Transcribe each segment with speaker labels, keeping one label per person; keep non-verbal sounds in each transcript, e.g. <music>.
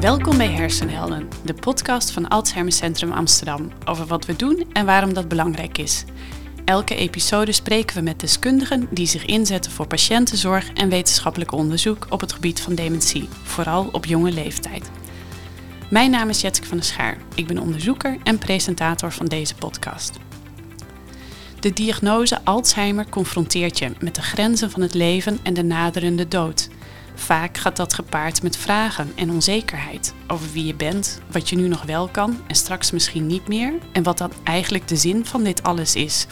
Speaker 1: Welkom bij Hersenhelden, de podcast van Alzheimer Centrum Amsterdam over wat we doen en waarom dat belangrijk is. Elke episode spreken we met deskundigen die zich inzetten voor patiëntenzorg en wetenschappelijk onderzoek op het gebied van dementie, vooral op jonge leeftijd. Mijn naam is Jetske van der Schaar. Ik ben onderzoeker en presentator van deze podcast. De diagnose Alzheimer confronteert je met de grenzen van het leven en de naderende dood. Vaak gaat dat gepaard met vragen en onzekerheid over wie je bent, wat je nu nog wel kan en straks misschien niet meer en wat dan eigenlijk de zin van dit alles is.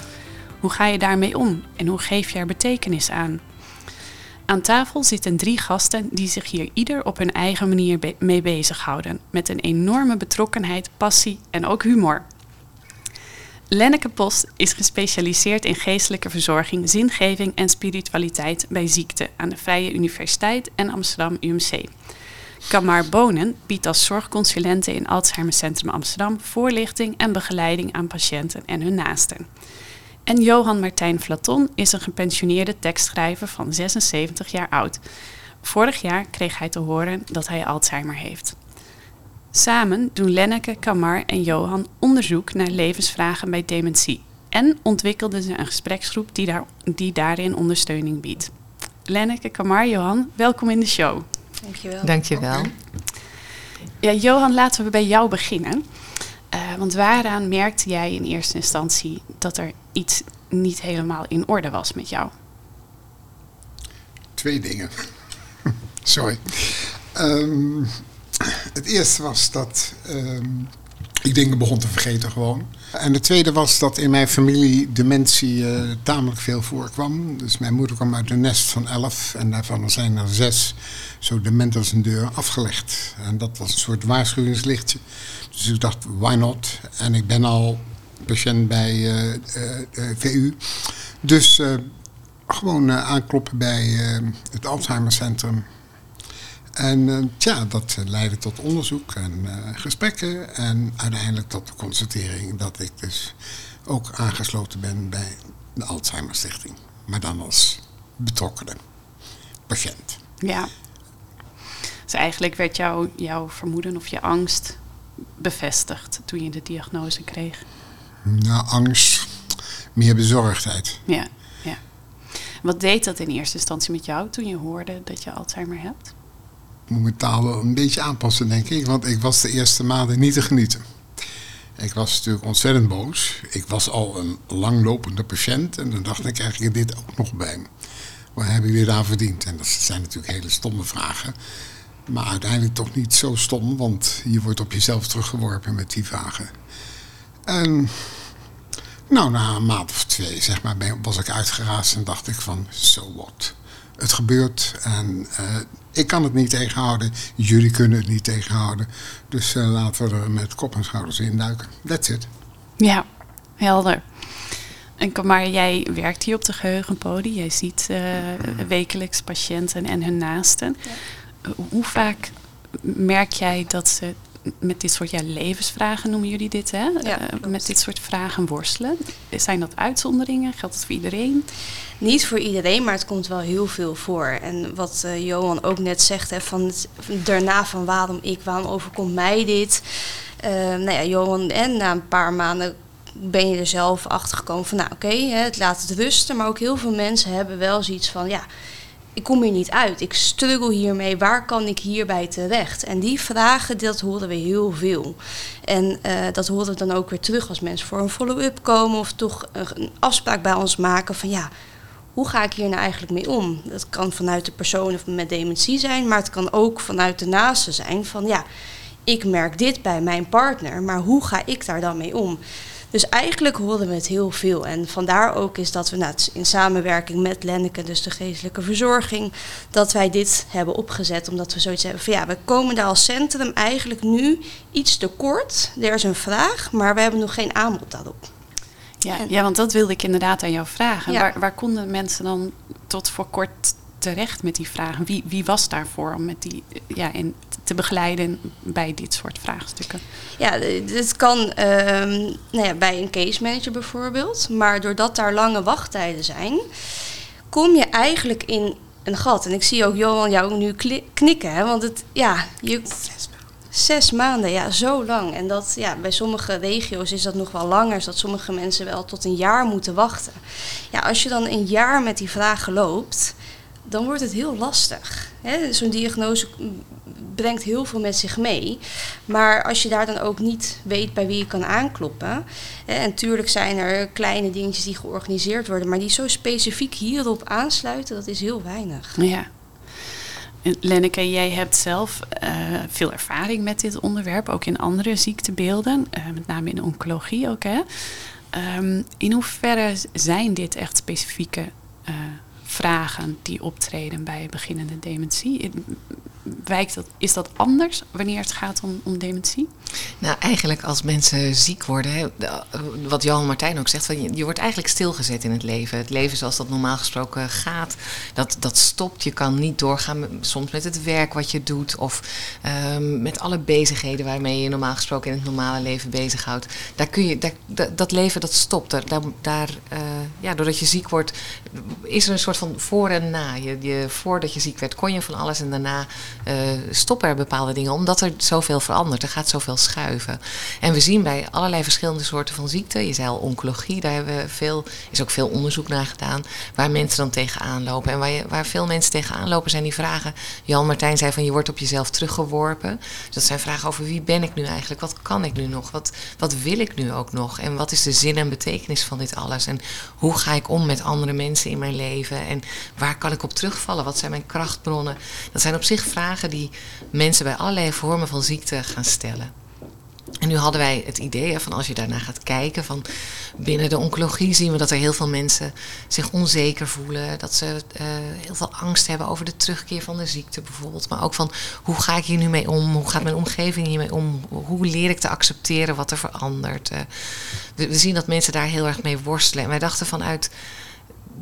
Speaker 1: Hoe ga je daarmee om en hoe geef je er betekenis aan? Aan tafel zitten drie gasten die zich hier ieder op hun eigen manier mee bezighouden, met een enorme betrokkenheid, passie en ook humor. Lenneke Post is gespecialiseerd in geestelijke verzorging, zingeving en spiritualiteit bij ziekte aan de Vrije Universiteit en Amsterdam UMC. Kamar Bonen biedt als zorgconsulente in Alzheimer Centrum Amsterdam voorlichting en begeleiding aan patiënten en hun naasten. En Johan Martijn Flaton is een gepensioneerde tekstschrijver van 76 jaar oud. Vorig jaar kreeg hij te horen dat hij Alzheimer heeft. Samen doen Lenneke, Kamar en Johan onderzoek naar levensvragen bij dementie en ontwikkelden ze een gespreksgroep die, daar, die daarin ondersteuning biedt. Lenneke, Kamar, Johan, welkom in de show.
Speaker 2: Dankjewel.
Speaker 3: Dankjewel.
Speaker 1: Ja, Johan, laten we bij jou beginnen. Uh, want waaraan merkte jij in eerste instantie dat er iets niet helemaal in orde was met jou?
Speaker 2: Twee dingen. <laughs> Sorry. Um, het eerste was dat um, ik dingen begon te vergeten gewoon. En het tweede was dat in mijn familie dementie uh, tamelijk veel voorkwam. Dus mijn moeder kwam uit een nest van elf en daarvan zijn er zes zo dement als een deur afgelegd. En dat was een soort waarschuwingslichtje. Dus ik dacht, why not? En ik ben al patiënt bij uh, uh, VU. Dus gewoon aankloppen bij het Alzheimer Centrum en uh, tja, dat leidde tot onderzoek en uh, gesprekken. En uiteindelijk tot de constatering dat ik dus ook aangesloten ben bij de Alzheimer Stichting. Maar dan als betrokkene patiënt.
Speaker 1: Ja. Dus eigenlijk werd jou, jouw vermoeden of je angst bevestigd toen je de diagnose kreeg?
Speaker 2: Nou, angst, meer bezorgdheid.
Speaker 1: Ja, ja. Wat deed dat in eerste instantie met jou toen je hoorde dat je Alzheimer hebt?
Speaker 2: Moet mijn taal een beetje aanpassen, denk ik. Want ik was de eerste maanden niet te genieten. Ik was natuurlijk ontzettend boos. Ik was al een langlopende patiënt. En dan dacht ik eigenlijk dit ook nog bij. Waar heb ik aan verdiend? En dat zijn natuurlijk hele stomme vragen. Maar uiteindelijk toch niet zo stom. Want je wordt op jezelf teruggeworpen met die vragen. En nou, na een maand of twee, zeg maar, was ik uitgeraasd en dacht ik van, so what? Het gebeurt en uh, ik kan het niet tegenhouden. Jullie kunnen het niet tegenhouden. Dus uh, laten we er met kop en schouders in duiken. That's it.
Speaker 1: Ja, helder. En maar jij werkt hier op de geheugenpodie. Jij ziet uh, wekelijks patiënten en hun naasten. Ja. Hoe vaak merk jij dat ze met dit soort ja, levensvragen, noemen jullie dit, hè? Ja, uh, met dit soort vragen worstelen? Zijn dat uitzonderingen? Geldt het voor iedereen?
Speaker 3: Niet voor iedereen, maar het komt wel heel veel voor. En wat uh, Johan ook net zegt, hè, van het, daarna van waarom ik, waarom overkomt mij dit? Uh, nou ja, Johan, en na een paar maanden ben je er zelf achter gekomen van, nou oké, okay, het laat het rusten. Maar ook heel veel mensen hebben wel zoiets van, ja, ik kom hier niet uit. Ik struggle hiermee. Waar kan ik hierbij terecht? En die vragen, dat horen we heel veel. En uh, dat horen we dan ook weer terug als mensen voor een follow-up komen of toch een afspraak bij ons maken van ja, hoe ga ik hier nou eigenlijk mee om? Dat kan vanuit de persoon of met dementie zijn, maar het kan ook vanuit de naaste zijn van ja, ik merk dit bij mijn partner, maar hoe ga ik daar dan mee om? Dus eigenlijk horen we het heel veel. En vandaar ook is dat we nou, in samenwerking met Lenneke, dus de geestelijke verzorging, dat wij dit hebben opgezet. Omdat we zoiets hebben van ja, we komen daar als centrum eigenlijk nu iets te kort. Er is een vraag, maar we hebben nog geen aanbod daarop.
Speaker 1: Ja, ja, want dat wilde ik inderdaad aan jou vragen. Waar, waar konden mensen dan tot voor kort terecht met die vragen? Wie, wie was daarvoor om met die, ja, in, te begeleiden bij dit soort vraagstukken?
Speaker 3: Ja, dit kan um, nou ja, bij een case manager bijvoorbeeld. Maar doordat daar lange wachttijden zijn, kom je eigenlijk in een gat. En ik zie ook Johan jou nu knikken, hè, want het, ja, je, Zes maanden, ja, zo lang. En dat, ja, bij sommige regio's is dat nog wel langer, zodat sommige mensen wel tot een jaar moeten wachten. Ja, als je dan een jaar met die vragen loopt, dan wordt het heel lastig. Zo'n diagnose brengt heel veel met zich mee. Maar als je daar dan ook niet weet bij wie je kan aankloppen. En tuurlijk zijn er kleine dingetjes die georganiseerd worden, maar die zo specifiek hierop aansluiten, dat is heel weinig.
Speaker 1: Ja. Lenneke, jij hebt zelf uh, veel ervaring met dit onderwerp, ook in andere ziektebeelden, uh, met name in oncologie ook. Hè? Um, in hoeverre zijn dit echt specifieke uh, vragen die optreden bij beginnende dementie? Wijkt dat, is dat anders wanneer het gaat om, om dementie?
Speaker 4: Nou, eigenlijk als mensen ziek worden, hè, wat Johan Martijn ook zegt, je, wordt eigenlijk stilgezet in het leven. Het leven zoals dat normaal gesproken gaat, dat, dat stopt. Je kan niet doorgaan soms met het werk wat je doet of um, met alle bezigheden waarmee je normaal gesproken in het normale leven bezighoudt. Daar kun je, dat leven dat stopt. Daar, daar, uh, ja, doordat je ziek wordt, is er een soort van voor en na. Je, je, voordat je ziek werd kon je van alles en daarna uh, stoppen er bepaalde dingen omdat er zoveel verandert. Er gaat zoveel schuiven. En we zien bij allerlei verschillende soorten van ziekten, je zei al oncologie, daar hebben we veel, is ook veel onderzoek naar gedaan, waar mensen dan tegenaan lopen. En waar, waar veel mensen tegenaan lopen zijn die vragen. Jan Martijn zei van je wordt op jezelf teruggeworpen. Dus dat zijn vragen over wie ben ik nu eigenlijk? Wat kan ik nu nog? Wat, wat wil ik nu ook nog? En wat is de zin en betekenis van dit alles? En hoe ga ik om met andere mensen in mijn leven? En waar kan ik op terugvallen? Wat zijn mijn krachtbronnen? Dat zijn op zich vragen die mensen bij allerlei vormen van ziekte gaan stellen. En nu hadden wij het idee van als je daarna gaat kijken, van binnen de oncologie zien we dat er heel veel mensen zich onzeker voelen. Dat ze uh, heel veel angst hebben over de terugkeer van de ziekte bijvoorbeeld. Maar ook van hoe ga ik hier nu mee om? Hoe gaat mijn omgeving hiermee om? Hoe leer ik te accepteren wat er verandert? Uh, we, we zien dat mensen daar heel erg mee worstelen. En wij dachten vanuit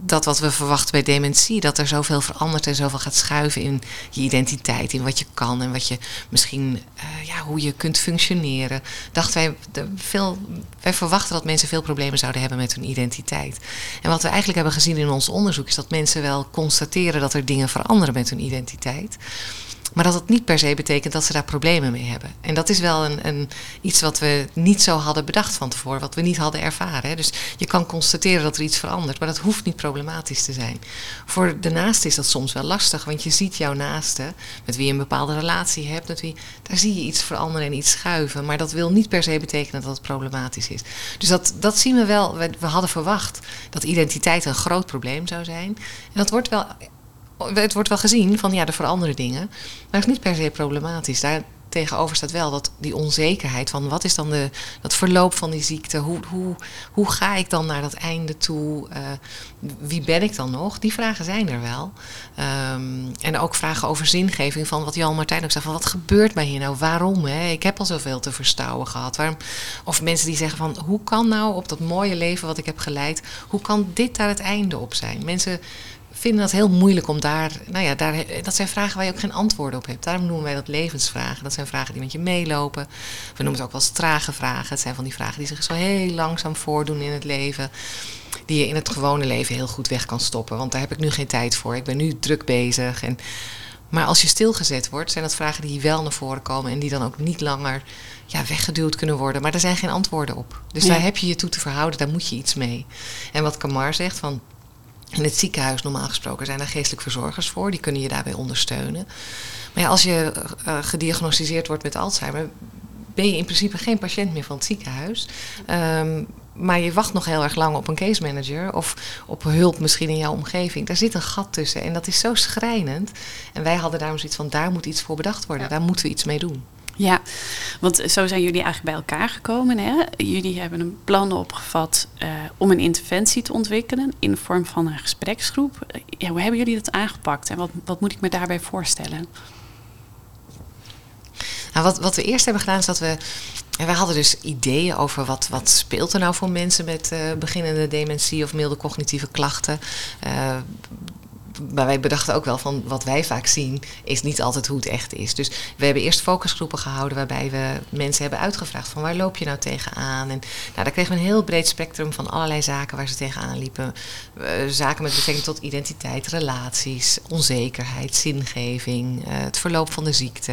Speaker 4: dat wat we verwachten bij dementie, dat er zoveel verandert en zoveel gaat schuiven in je identiteit, in wat je kan en wat je misschien, uh, ja, hoe je kunt functioneren. Dachten wij, veel, wij verwachten dat mensen veel problemen zouden hebben met hun identiteit. En wat we eigenlijk hebben gezien in ons onderzoek is dat mensen wel constateren dat er dingen veranderen met hun identiteit. Maar dat het niet per se betekent dat ze daar problemen mee hebben. En dat is wel een, een, iets wat we niet zo hadden bedacht van tevoren, wat we niet hadden ervaren. Hè. Dus je kan constateren dat er iets verandert, maar dat hoeft niet problematisch te zijn. Voor de naaste is dat soms wel lastig, want je ziet jouw naaste, met wie je een bepaalde relatie hebt, met wie, daar zie je iets veranderen en iets schuiven. Maar dat wil niet per se betekenen dat het problematisch is. Dus dat, dat zien we wel. We, we hadden verwacht dat identiteit een groot probleem zou zijn. En dat wordt wel het wordt wel gezien van ja, er veranderen dingen. Maar dat is niet per se problematisch. Daar tegenover staat wel dat die onzekerheid van wat is dan de, dat verloop van die ziekte? Hoe, hoe, hoe ga ik dan naar dat einde toe? Uh, wie ben ik dan nog? Die vragen zijn er wel. Um, en ook vragen over zingeving van wat Jan Martijn ook zegt. Van wat gebeurt mij hier nou? Waarom? Hè? Ik heb al zoveel te verstouwen gehad. Waarom? Of mensen die zeggen van hoe kan nou op dat mooie leven wat ik heb geleid, hoe kan dit daar het einde op zijn? Mensen vinden dat heel moeilijk om daar, nou ja, daar, dat zijn vragen waar je ook geen antwoorden op hebt. Daarom noemen wij dat levensvragen. Dat zijn vragen die met je meelopen. We noemen het ook wel strage vragen. Het zijn van die vragen die zich zo heel langzaam voordoen in het leven. Die je in het gewone leven heel goed weg kan stoppen. Want daar heb ik nu geen tijd voor. Ik ben nu druk bezig. En, maar als je stilgezet wordt, zijn dat vragen die wel naar voren komen en die dan ook niet langer ja, weggeduwd kunnen worden. Maar er zijn geen antwoorden op. Dus daar heb je je toe te verhouden, daar moet je iets mee. En wat Kamar zegt van in het ziekenhuis normaal gesproken zijn er geestelijk verzorgers voor, die kunnen je daarbij ondersteunen. Maar ja, als je uh, gediagnosticeerd wordt met Alzheimer, ben je in principe geen patiënt meer van het ziekenhuis. Um, maar je wacht nog heel erg lang op een case manager of op hulp misschien in jouw omgeving. Daar zit een gat tussen en dat is zo schrijnend. En wij hadden daarom zoiets van, daar moet iets voor bedacht worden. Ja. Daar moeten we iets mee doen.
Speaker 1: Ja, want zo zijn jullie eigenlijk bij elkaar gekomen. Hè? Jullie hebben een plan opgevat uh, om een interventie te ontwikkelen in de vorm van een gespreksgroep. Ja, hoe hebben jullie dat aangepakt en wat, wat moet ik me daarbij voorstellen?
Speaker 4: Nou, wat, wat we eerst hebben gedaan is dat we. En wij hadden dus ideeën over wat, wat speelt er nou voor mensen met uh, beginnende dementie of milde cognitieve klachten. Uh, maar wij bedachten ook wel van wat wij vaak zien, is niet altijd hoe het echt is. Dus we hebben eerst focusgroepen gehouden waarbij we mensen hebben uitgevraagd van waar loop je nou tegenaan? En nou, daar kregen we een heel breed spectrum van allerlei zaken waar ze tegenaan liepen. Uh, zaken met betrekking tot identiteit, relaties, onzekerheid, zingeving, uh, het verloop van de ziekte.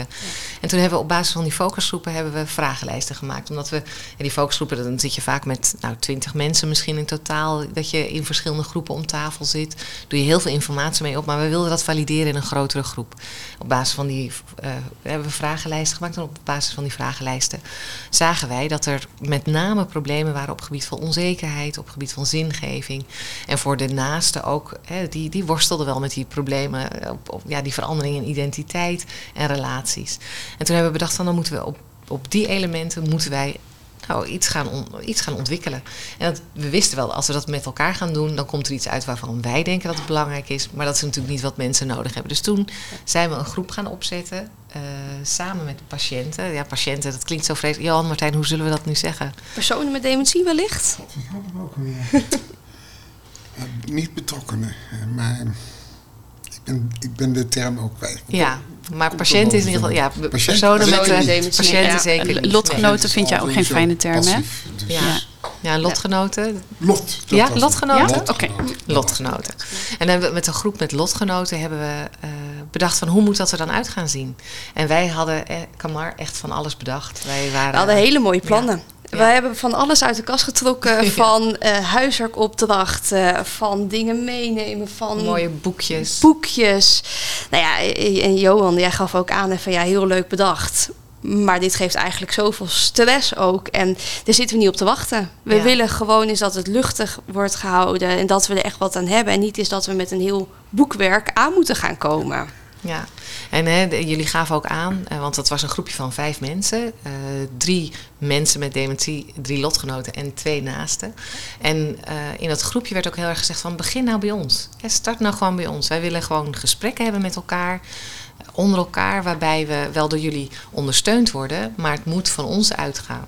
Speaker 4: En toen hebben we op basis van die focusgroepen hebben we vragenlijsten gemaakt. Omdat we, in die focusgroepen, dan zit je vaak met nou, twintig mensen misschien in totaal, dat je in verschillende groepen om tafel zit. Doe je heel veel informatie mee op, maar we wilden dat valideren in een grotere groep. Op basis van die, uh, hebben we vragenlijsten gemaakt en op basis van die vragenlijsten zagen wij dat er met name problemen waren op gebied van onzekerheid, op gebied van zingeving. En voor de naasten ook, die, die worstelden wel met die problemen, op, op, ja, die verandering in identiteit en relaties. En toen hebben we bedacht van dan moeten we op, op die elementen moeten wij nou, iets, gaan iets gaan ontwikkelen. En dat, we wisten wel, als we dat met elkaar gaan doen, dan komt er iets uit waarvan wij denken dat het belangrijk is. Maar dat is natuurlijk niet wat mensen nodig hebben. Dus toen zijn we een groep gaan opzetten, uh, samen met de patiënten. Ja, patiënten, dat klinkt zo vreselijk. Johan, Martijn, hoe zullen we dat nu zeggen?
Speaker 3: Personen met dementie wellicht?
Speaker 2: Had ik ook weer? uh, <laughs> niet betrokkenen, maar ik ben, ik ben de term ook kwijt.
Speaker 4: Ja, maar patiënt is in ieder geval, ja, personen met dementie. Patiënten zeker niet.
Speaker 1: Lotgenoten vind jij ook geen fijne term, hè?
Speaker 2: Dus
Speaker 4: Ja. Ja, lotgenoten.
Speaker 2: Lot.
Speaker 4: Ja, lotgenoten?
Speaker 1: Ja? Oké.
Speaker 4: Lotgenoten. En hebben we met een groep met lotgenoten hebben we uh, bedacht van hoe moet dat er dan uit gaan zien. En wij hadden, eh, Kamar, echt van alles bedacht. Wij waren,
Speaker 3: We hadden hele mooie plannen. Ja. We hebben van alles uit de kast getrokken. <laughs> Van uh, huiswerkopdracht, uh, van dingen meenemen, van...
Speaker 4: Mooie boekjes.
Speaker 3: Boekjes. Nou ja, en Johan, jij gaf ook aan van ja, heel leuk bedacht. Maar dit geeft eigenlijk zoveel stress ook. En daar zitten we niet op te wachten. We ja. willen gewoon is dat het luchtig wordt gehouden. En dat we er echt wat aan hebben. En niet is dat we met een heel boekwerk aan moeten gaan komen.
Speaker 4: Ja, en hè, jullie gaven ook aan, uh, want dat was een groepje van vijf mensen. Uh, drie mensen met dementie, drie lotgenoten en twee naasten. En uh, in dat groepje werd ook heel erg gezegd van begin nou bij ons. Ja, start nou gewoon bij ons. Wij willen gewoon gesprekken hebben met elkaar, onder elkaar, waarbij we wel door jullie ondersteund worden, maar het moet van ons uitgaan.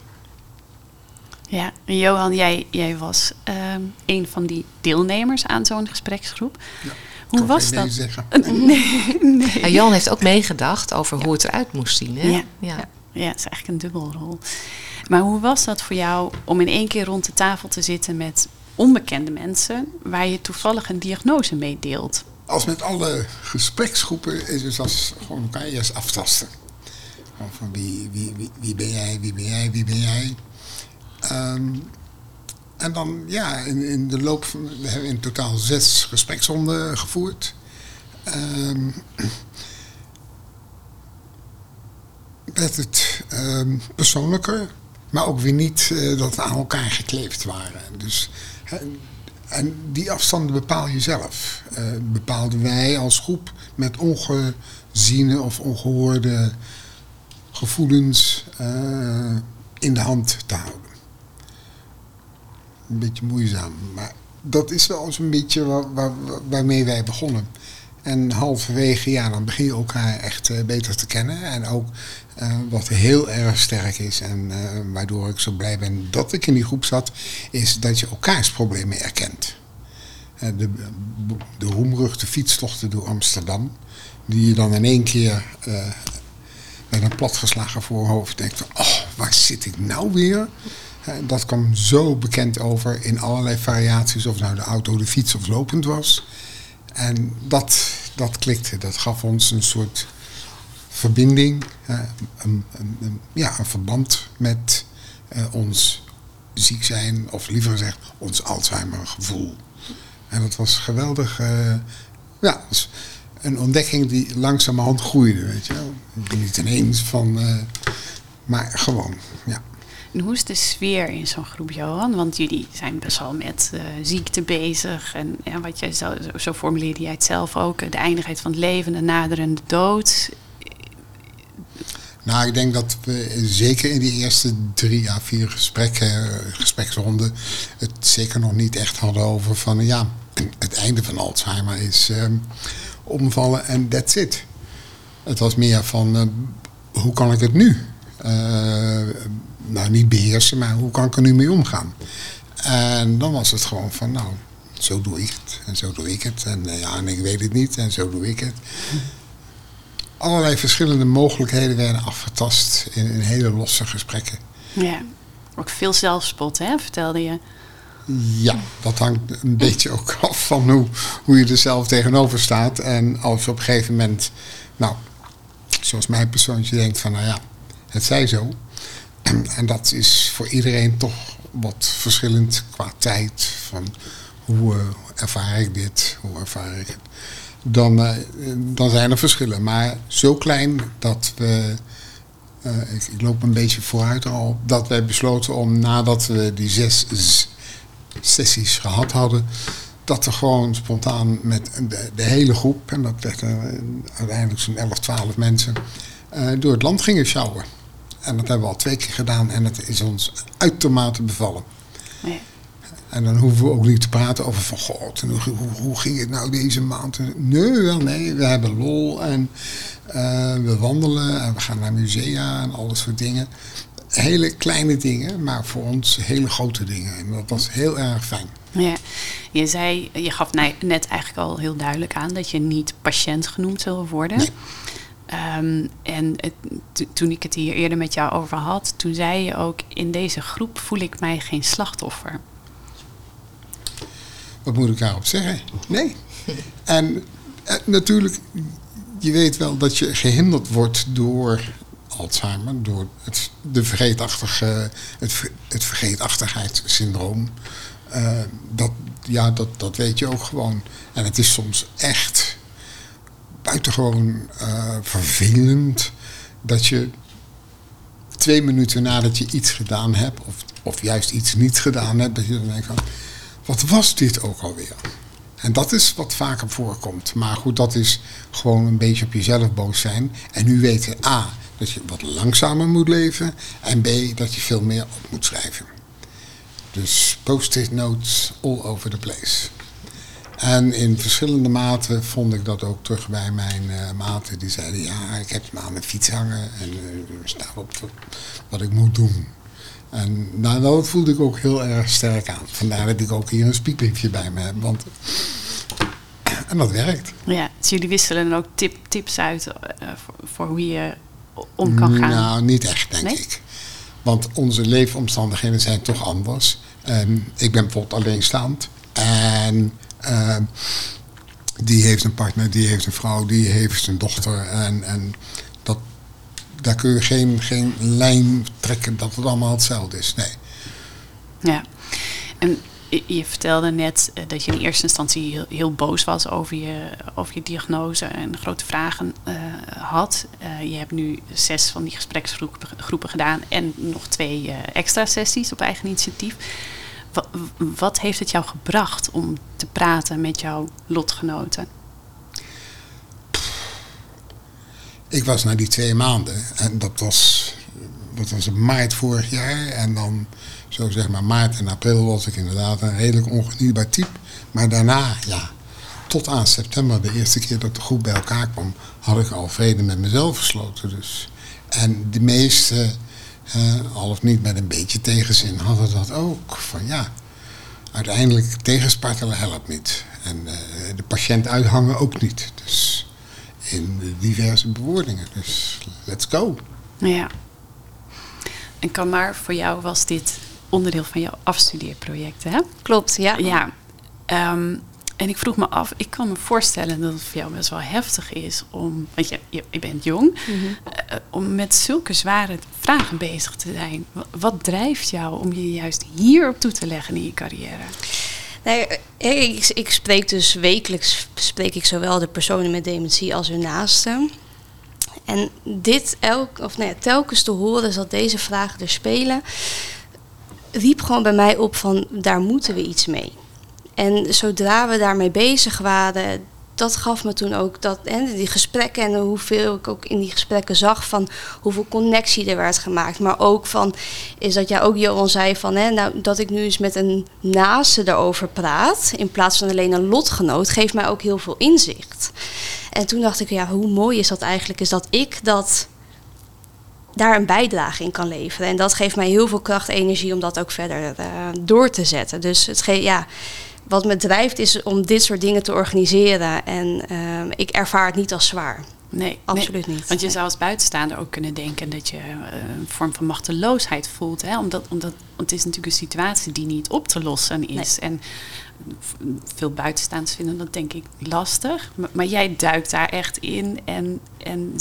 Speaker 1: Ja, Johan, jij, jij was een van die deelnemers aan zo'n gespreksgroep.
Speaker 2: Ja.
Speaker 1: Hoe was
Speaker 2: nee
Speaker 1: dat? <laughs> Nee, nee.
Speaker 4: Ja, Jan heeft ook meegedacht over ja. hoe het eruit moest zien. Hè?
Speaker 1: Ja. Ja. ja, het is eigenlijk een dubbelrol. Maar hoe was dat voor jou om in één keer rond de tafel te zitten met onbekende mensen waar je toevallig een diagnose mee deelt?
Speaker 2: Als met alle gespreksgroepen is het als gewoon elkaar eerst aftasten. Van wie, wie, wie, wie ben jij, wie ben jij, wie ben jij. Um, en dan, ja, in, in de loop van. We hebben in totaal zes gespreksronden gevoerd. Um, werd het um, persoonlijker, maar ook weer niet uh, dat we aan elkaar gekleefd waren. Dus, en, die afstanden bepaal je zelf. Uh, bepaalden wij als groep met ongeziene of ongehoorde gevoelens uh, in de hand te houden een beetje moeizaam. Maar dat is wel eens een beetje waar, waar, waarmee wij begonnen. En halverwege, ja, dan begin je elkaar echt uh, beter te kennen. En ook uh, wat heel erg sterk is en uh, waardoor ik zo blij ben dat ik in die groep zat, is dat je elkaars problemen erkent. de, de roemruchte fietstochten door Amsterdam, die je dan in één keer met een platgeslagen voorhoofd denkt van, oh, waar zit ik nou weer? Dat kwam zo bekend over in allerlei variaties, of nou de auto, de fiets of lopend was. En dat, dat klikte, dat gaf ons een soort verbinding, ja, een verband met uh, ons ziek zijn, of liever gezegd, ons Alzheimer gevoel. En dat was geweldig, uh, ja, was een ontdekking die langzamerhand groeide, weet je wel. Niet ineens van, uh, maar gewoon, ja.
Speaker 1: En hoe is de sfeer in zo'n groep, Johan? Want jullie zijn best wel met uh, ziekte bezig. En ja, wat jij zo, zo formuleerde jij het zelf ook. De eindigheid van het leven, de naderende dood.
Speaker 2: Nou, ik denk dat we zeker in die eerste drie à vier gesprekken, gespreksronden, het zeker nog niet echt hadden over van ja, het einde van Alzheimer is um, omvallen en that's it. Het was meer van uh, hoe kan ik het nu? Uh, nou, niet beheersen, maar hoe kan ik er nu mee omgaan? En dan was het gewoon van, nou, zo doe ik het en zo doe ik het. En ja, en ik weet het niet en zo doe ik het. Allerlei verschillende mogelijkheden werden afgetast in, in hele losse gesprekken.
Speaker 1: Ja, ook veel zelfspot, hè, vertelde je.
Speaker 2: Ja, dat hangt een beetje ook <laughs> af van hoe, hoe je er zelf tegenover staat. En als je op een gegeven moment, nou, zoals mijn persoontje denkt van, nou ja, het zij zo. <clears throat> En dat is voor iedereen toch wat verschillend qua tijd. Van hoe uh, ervaar ik dit, hoe ervaar ik het. Dan, uh, dan zijn er verschillen. Maar zo klein dat we uh, ik, ik, loop een beetje vooruit al, dat wij besloten om nadat we die zes sessies gehad hadden, dat er gewoon spontaan met de, de hele groep, en dat werd er uiteindelijk zo'n 11, 12 mensen, uh, door het land gingen sjouwen. En dat hebben we al twee keer gedaan en het is ons uitermate bevallen. En dan hoeven we ook niet te praten over van god, hoe, hoe, hoe ging het nou deze maand? Nee, wel nee, we hebben lol en uh, we wandelen en we gaan naar musea en al dat soort dingen. Hele kleine dingen, maar voor ons hele grote dingen. En dat was heel erg fijn.
Speaker 1: Ja, je zei, je gaf net eigenlijk al heel duidelijk aan dat je niet patiënt genoemd wil worden. Nee. Um, en het, toen ik het hier eerder met jou over had, toen zei je ook: in deze groep voel ik mij geen slachtoffer.
Speaker 2: Wat moet ik daarop zeggen? Nee. En eh, natuurlijk, je weet wel dat je gehinderd wordt door Alzheimer, door het, de vergeetachtige, het, het vergeetachtigheidssyndroom. Uh, dat, ja, dat, dat weet je ook gewoon. En het is soms echt buitengewoon uh, vervelend dat je twee minuten nadat je iets gedaan hebt, of, of juist iets niet gedaan hebt, dat je dan denkt van, wat was dit ook alweer? En dat is wat vaker voorkomt. Maar goed, dat is gewoon een beetje op jezelf boos zijn. En nu weten A, dat je wat langzamer moet leven. En B, dat je veel meer op moet schrijven. Dus post-it notes all over the place. En in verschillende maten vond ik dat ook terug bij mijn uh, maten. Die zeiden, ja, ik heb me aan mijn fiets hangen en uh, staat op wat ik moet doen. En nou, dat voelde ik ook heel erg sterk aan. Vandaar dat ik ook hier een spiekbriefje bij me heb. Want, en dat werkt.
Speaker 1: Ja, dus jullie wisselen dan ook tip, tips uit uh, voor, voor, hoe je om kan gaan?
Speaker 2: Nou, niet echt, denk nee? ik. Want onze leefomstandigheden zijn toch anders. Um, ik ben bijvoorbeeld alleenstaand. En uh, die heeft een partner, die heeft een vrouw, die heeft een dochter. En, en daar kun je geen, geen lijn trekken dat het allemaal hetzelfde is. Nee.
Speaker 1: Ja, en je vertelde net eh, dat je in eerste instantie heel, heel boos was over je, over je diagnose en grote vragen uh, had. Uh, je hebt nu zes van die gespreksgroepen gedaan en nog twee extra sessies op eigen initiatief. Wat, wat heeft het jou gebracht om te praten met jouw lotgenoten?
Speaker 2: Ik was na die twee maanden en dat was, dat was maart vorig jaar en dan zo zeg maar maart en april was ik inderdaad een redelijk ongenietbaar type. Maar daarna, ja, tot aan september, de eerste keer dat de groep bij elkaar kwam, had ik al vrede met mezelf gesloten. Dus. En de meeste, uh, al of niet met een beetje tegenzin, hadden dat ook. Van ja, uiteindelijk tegenspartelen helpt niet. En uh, de patiënt uithangen ook niet. Dus in diverse bewoordingen. Dus let's go.
Speaker 1: Ja. En kan maar voor jou was dit onderdeel van jouw afstudeerproject, hè?
Speaker 3: Klopt, ja.
Speaker 1: Ja. Um, en ik vroeg me af, ik kan me voorstellen dat het voor jou best wel heftig is om, want je, je, je bent jong, mm -hmm. uh, om met zulke zware vragen bezig te zijn. Wat, wat, drijft jou om je juist hier op toe te leggen in je carrière?
Speaker 3: Nee, ik, ik spreek dus wekelijks spreek ik zowel de personen met dementie als hun naasten. En dit elk, of nee, telkens te horen dat deze vragen er spelen, riep gewoon bij mij op van daar moeten we iets mee. En zodra we daarmee bezig waren, dat gaf me toen ook dat, en die gesprekken en hoeveel ik ook in die gesprekken zag van hoeveel connectie er werd gemaakt. Maar ook van, is dat jij ook Johan zei van, hè, nou, dat ik nu eens met een naaste erover praat, in plaats van alleen een lotgenoot, geeft mij ook heel veel inzicht. En toen dacht ik, ja, hoe mooi is dat eigenlijk, is dat ik dat daar een bijdrage in kan leveren. En dat geeft mij heel veel kracht, energie om dat ook verder uh, door te zetten. Dus het ge ja, wat me drijft is om dit soort dingen te organiseren. En ehm, ik ervaar het niet als zwaar.
Speaker 1: Nee,
Speaker 3: absoluut niet.
Speaker 1: Want je zou als buitenstaander ook kunnen denken dat je eh, een vorm van machteloosheid voelt. Hè? Omdat, omdat, het is natuurlijk een situatie die niet op te lossen is. En veel buitenstaanders vinden dat denk ik lastig. Maar, maar, jij duikt daar echt in en, en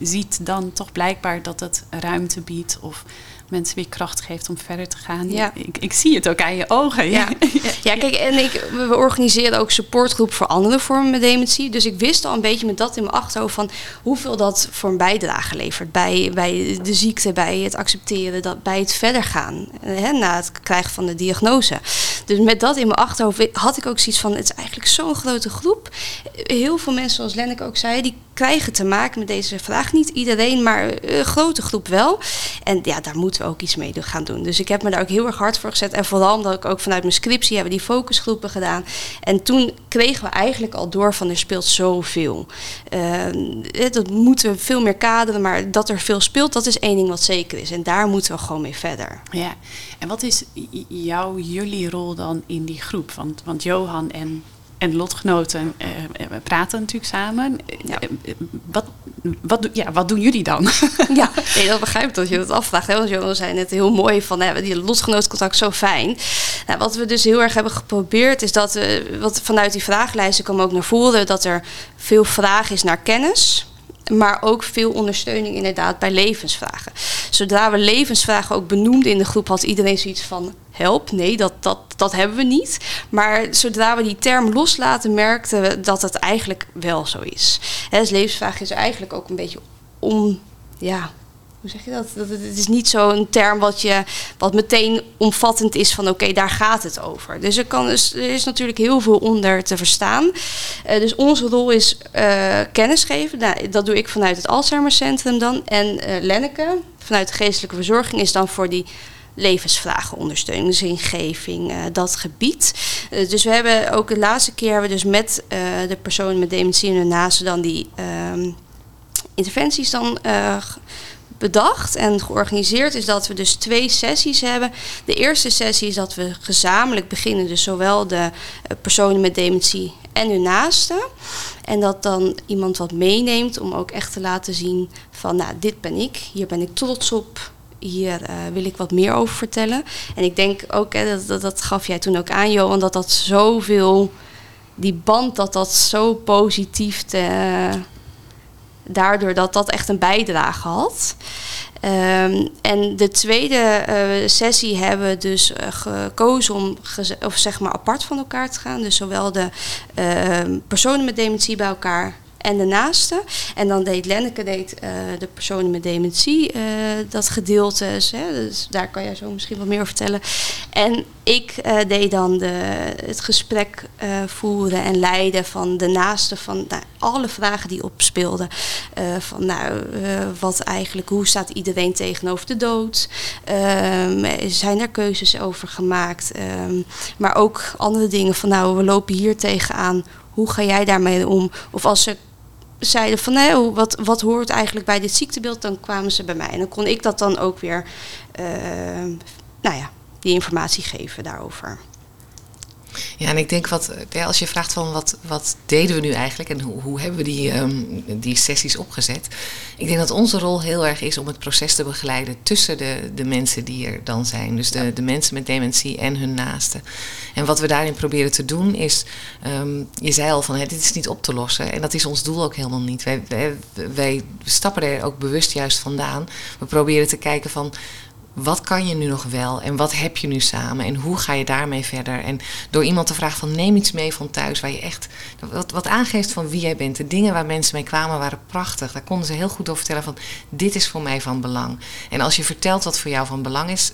Speaker 1: ziet dan toch blijkbaar dat het ruimte biedt of mensen weer kracht geeft om verder te gaan. Ja. Ik, ik zie het ook aan je ogen.
Speaker 3: Ja, <laughs> ja. kijk, en ik, we organiseren ook supportgroep voor andere vormen met dementie. Dus ik wist al een beetje met dat in mijn achterhoofd van hoeveel dat voor een bijdrage levert. Bij, bij de ziekte, bij het accepteren, dat, bij het verder gaan. Hè, na het krijgen van de diagnose. Dus met dat in mijn achterhoofd had ik ook zoiets van: het is eigenlijk zo'n grote groep. Heel veel mensen, zoals Lenneke ook zei, die krijgen te maken met deze vraag. Niet iedereen, maar een grote groep wel. En ja, daar we ook iets mee gaan doen. Dus ik heb me daar ook heel erg hard voor gezet. En vooral omdat ik ook vanuit mijn scriptie hebben die focusgroepen gedaan. En toen kregen we eigenlijk al door van er speelt zoveel. Dat moeten we veel meer kaderen, maar dat er veel speelt, dat is één ding wat zeker is. En daar moeten we gewoon mee verder.
Speaker 1: Ja, en wat is jouw, jullie rol dan in die groep? Want, want Johan en en lotgenoten uh, praten natuurlijk samen. Ja. Wat, wat, ja, wat doen jullie dan? <laughs>
Speaker 3: Ja, nee, dat begrijp ik dat je dat afvraagt. Hè? Want Johan zei net heel mooi van hè, die lotgenootcontact zo fijn. Nou, wat we dus heel erg hebben geprobeerd is dat, uh, wat vanuit die vragenlijsten kwam ook naar voren, dat er veel vraag is naar kennis maar ook veel ondersteuning inderdaad bij levensvragen. Zodra we levensvragen ook benoemden in de groep, had iedereen zoiets van help. Nee, dat, dat, dat hebben we niet. Maar zodra we die term loslaten, merkten we dat het eigenlijk wel zo is. He, dus levensvraag is eigenlijk ook een beetje om, ja, hoe zeg je dat? dat het is niet zo'n term wat, je, wat meteen omvattend is van oké, daar gaat het over. Dus er, kan, dus, er is natuurlijk heel veel onder te verstaan. Uh, dus onze rol is uh, kennis geven. Nou, dat doe ik vanuit het Alzheimercentrum dan. En uh, Lenneke, vanuit de geestelijke verzorging, is dan voor die levensvragen ondersteuning, zingeving, dat gebied. dus we hebben ook de laatste keer hebben we dus met de personen met dementie en hun naasten dan die ehm, interventies dan bedacht en georganiseerd is dat we dus twee sessies hebben. De eerste sessie is dat we gezamenlijk beginnen, dus zowel de eh, personen met dementie en hun naasten. En dat dan iemand wat meeneemt om ook echt te laten zien van, nou, dit ben ik, hier ben ik trots op. Hier uh, wil ik wat meer over vertellen. En ik denk ook, hè, dat, dat, gaf jij toen ook aan, Johan, dat dat zoveel, die band, dat dat zo positief te, daardoor dat dat echt een bijdrage had. Ehm, en de tweede uh, sessie hebben we dus uh, gekozen om of zeg maar apart van elkaar te gaan. Dus zowel de personen met dementie bij elkaar en de naaste. En dan deed Lenneke deed, uh, de personen met dementie uh, dat gedeelte. Hè, dus daar kan jij zo misschien wat meer over vertellen. En ik uh, deed dan de, het gesprek voeren en leiden van de naaste van nou, alle vragen die opspeelden. van nou, wat eigenlijk, hoe staat iedereen tegenover de dood? Ehm, zijn er keuzes over gemaakt? Um, maar ook andere dingen van nou, we lopen hier tegenaan hoe ga jij daarmee om? Of als ze zeiden van nee, wat, wat hoort eigenlijk bij dit ziektebeeld, dan kwamen ze bij mij. En dan kon ik dat dan ook weer, uh, nou ja, die informatie geven daarover.
Speaker 4: Ja, en ik denk wat, als je vraagt van wat, wat deden we nu eigenlijk en hoe, hoe hebben we die, um, die sessies opgezet. Ik denk dat onze rol heel erg is om het proces te begeleiden tussen de, de mensen die er dan zijn. Dus de, de mensen met dementie en hun naasten. En wat we daarin proberen te doen is, um, je zei al van hè, dit is niet op te lossen. En dat is ons doel ook helemaal niet. Wij, wij, wij stappen er ook bewust juist vandaan. We proberen te kijken van wat kan je nu nog wel en wat heb je nu samen en hoe ga je daarmee verder? En door iemand te vragen van neem iets mee van thuis waar je echt wat, wat aangeeft van wie jij bent. De dingen waar mensen mee kwamen waren prachtig. Daar konden ze heel goed over vertellen van dit is voor mij van belang. En als je vertelt wat voor jou van belang is,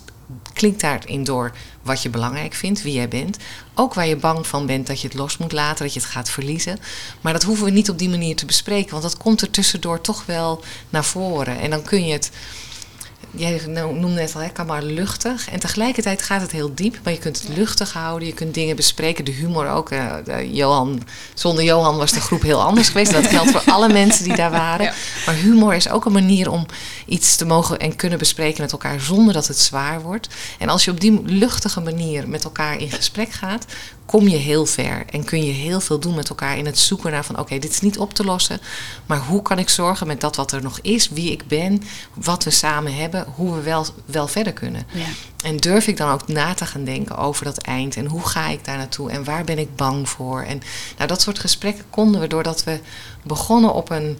Speaker 4: klinkt daarin door wat je belangrijk vindt, wie jij bent. Ook waar je bang van bent dat je het los moet laten, dat je het gaat verliezen. Maar dat hoeven we niet op die manier te bespreken, want dat komt er tussendoor toch wel naar voren. En dan kun je het jij noemde net al, hè, kan maar luchtig. En tegelijkertijd gaat het heel diep, maar je kunt het luchtig houden. Je kunt dingen bespreken, de humor ook. Uh, Johan, zonder Johan was de groep heel anders geweest. Dat geldt voor alle mensen die daar waren. Maar humor is ook een manier om iets te mogen en kunnen bespreken met elkaar zonder dat het zwaar wordt. En als je op die luchtige manier met elkaar in gesprek gaat, kom je heel ver en kun je heel veel doen met elkaar in het zoeken naar van oké, dit is niet op te lossen, maar hoe kan ik zorgen met dat wat er nog is, wie ik ben, wat we samen hebben, hoe we wel, wel verder kunnen.
Speaker 1: Ja.
Speaker 4: En durf ik dan ook na te gaan denken over dat eind en hoe ga ik daar naartoe en waar ben ik bang voor? En nou, dat soort gesprekken konden we doordat we begonnen op een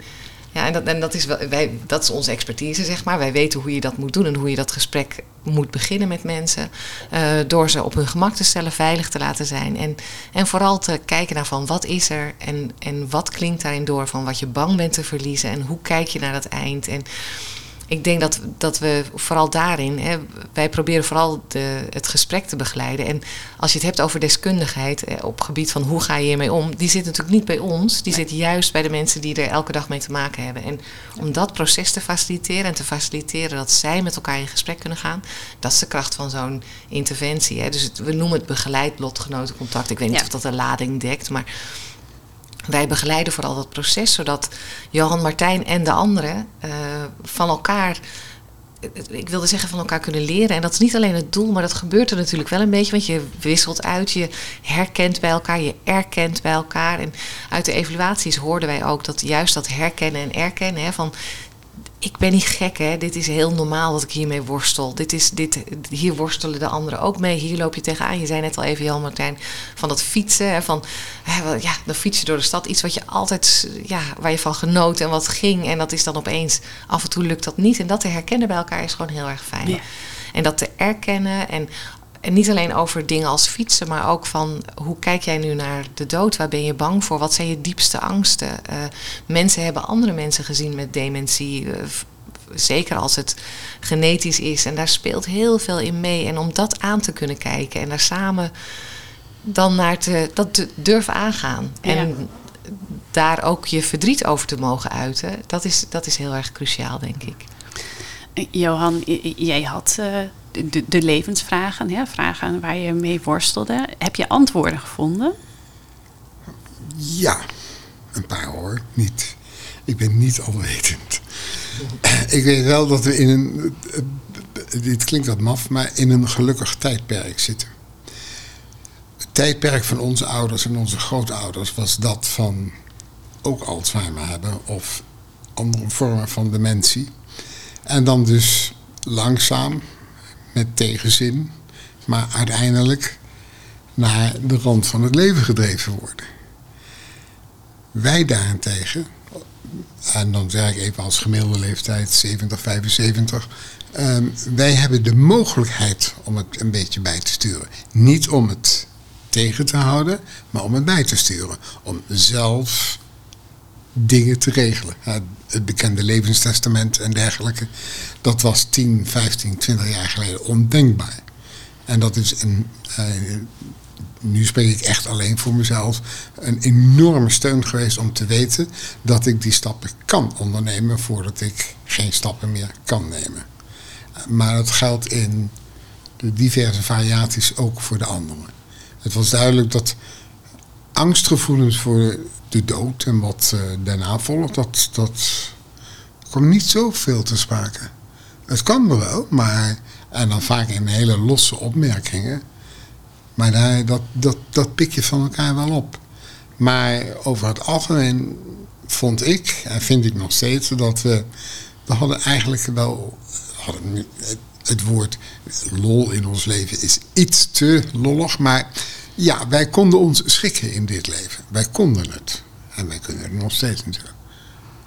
Speaker 4: ja, en dat, en dat, is wel, wij, dat is onze expertise, zeg maar. Wij weten hoe je dat moet doen en hoe je dat gesprek moet beginnen met mensen. Uh, door ze op hun gemak te stellen, veilig te laten zijn. En, en vooral te kijken naar van wat is er en, en wat klinkt daarin door van wat je bang bent te verliezen. En hoe kijk je naar dat eind. En ik denk dat, dat we vooral daarin, hè, wij proberen vooral de, het gesprek te begeleiden. En als je het hebt over deskundigheid eh, op gebied van hoe ga je hiermee om, die zit natuurlijk niet bij ons. Die zit juist bij de mensen die er elke dag mee te maken hebben. En om dat proces te faciliteren en te faciliteren dat zij met elkaar in gesprek kunnen gaan, dat is de kracht van zo'n interventie. Hè. Dus het, we noemen het begeleid lotgenotencontact. Ik weet niet of dat de lading dekt, maar wij begeleiden vooral dat proces, zodat Johan Martijn en de anderen uh, van elkaar, ik wilde zeggen van elkaar kunnen leren. En dat is niet alleen het doel, maar dat gebeurt er natuurlijk wel een beetje. Want je wisselt uit, je herkent bij elkaar, je erkent bij elkaar. En uit de evaluaties hoorden wij ook dat juist dat herkennen en erkennen hè, van ik ben niet gek, hè. Dit is heel normaal dat ik hiermee worstel. Dit is, dit, hier worstelen de anderen ook mee. Hier loop je tegenaan. Je zei net al even, Jan Martijn, van dat fietsen. Van, ja, dan fiets je door de stad. Iets wat je altijd, ja, waar je van genoot en wat ging. En dat is dan opeens, af en toe lukt dat niet. En dat te herkennen bij elkaar is gewoon heel erg fijn. Ja. En dat te erkennen en en niet alleen over dingen als fietsen, maar ook van hoe kijk jij nu naar de dood? Waar ben je bang voor? Wat zijn je diepste angsten? Uh, mensen hebben andere mensen gezien met dementie. Uh, zeker als het genetisch is. En daar speelt heel veel in mee. En om dat aan te kunnen kijken en daar samen dan naar te, dat durven aangaan. En daar ook je verdriet over te mogen uiten, dat is, dat is heel erg cruciaal, denk ik.
Speaker 1: Johan, jij had uh, de, de, levensvragen, hè, vragen waar je mee worstelde. Heb je antwoorden gevonden?
Speaker 2: Ja, een paar hoor. Niet. Ik ben niet alwetend. ik weet wel dat we in een. Dit klinkt wat maf, maar in een gelukkig tijdperk zitten. Het tijdperk van onze ouders en onze grootouders was dat van ook Alzheimer hebben of andere vormen van dementie. En dan dus langzaam, met tegenzin, maar uiteindelijk naar de rand van het leven gedreven worden. Wij daarentegen, en dan zeg ik even als gemiddelde leeftijd 70, 75, um, wij hebben de mogelijkheid om het een beetje bij te sturen. Niet om het tegen te houden, maar om het bij te sturen. Om zelf dingen te regelen. Het bekende levenstestament en dergelijke. Dat was 10, 15, 20 jaar geleden ondenkbaar. En dat is een, uh, nu spreek ik echt alleen voor mezelf, een enorme steun geweest om te weten dat ik die stappen kan ondernemen voordat ik geen stappen meer kan nemen. Maar dat geldt in de diverse variaties ook voor de anderen. Het was duidelijk dat angstgevoelens voor de dood en wat uh, daarna volgt, dat, dat komt niet zoveel te sprake. Het kan wel, maar. En dan vaak in hele losse opmerkingen. Maar daar, dat, dat, dat pik je van elkaar wel op. Maar over het algemeen vond ik, en vind ik nog steeds, dat we. We hadden eigenlijk wel. Hadden, het woord lol in ons leven is iets te lollig, maar ja, wij konden ons schikken in dit leven. Wij konden het. En wij kunnen het nog steeds natuurlijk.